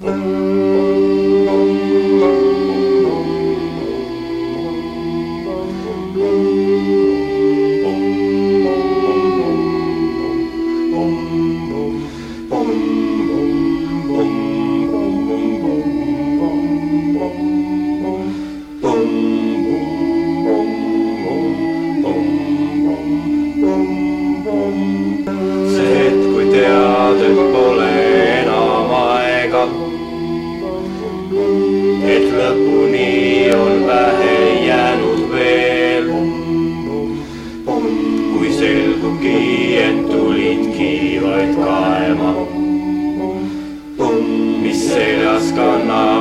Boom. Maskana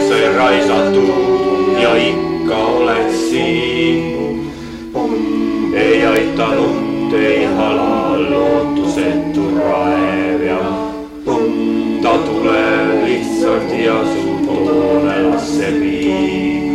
aeg sai raisatud ja ikka oled siin. ei aitanud, ei hala lootusetu raev ja ta tuleb lihtsalt ja su poole laseb viib.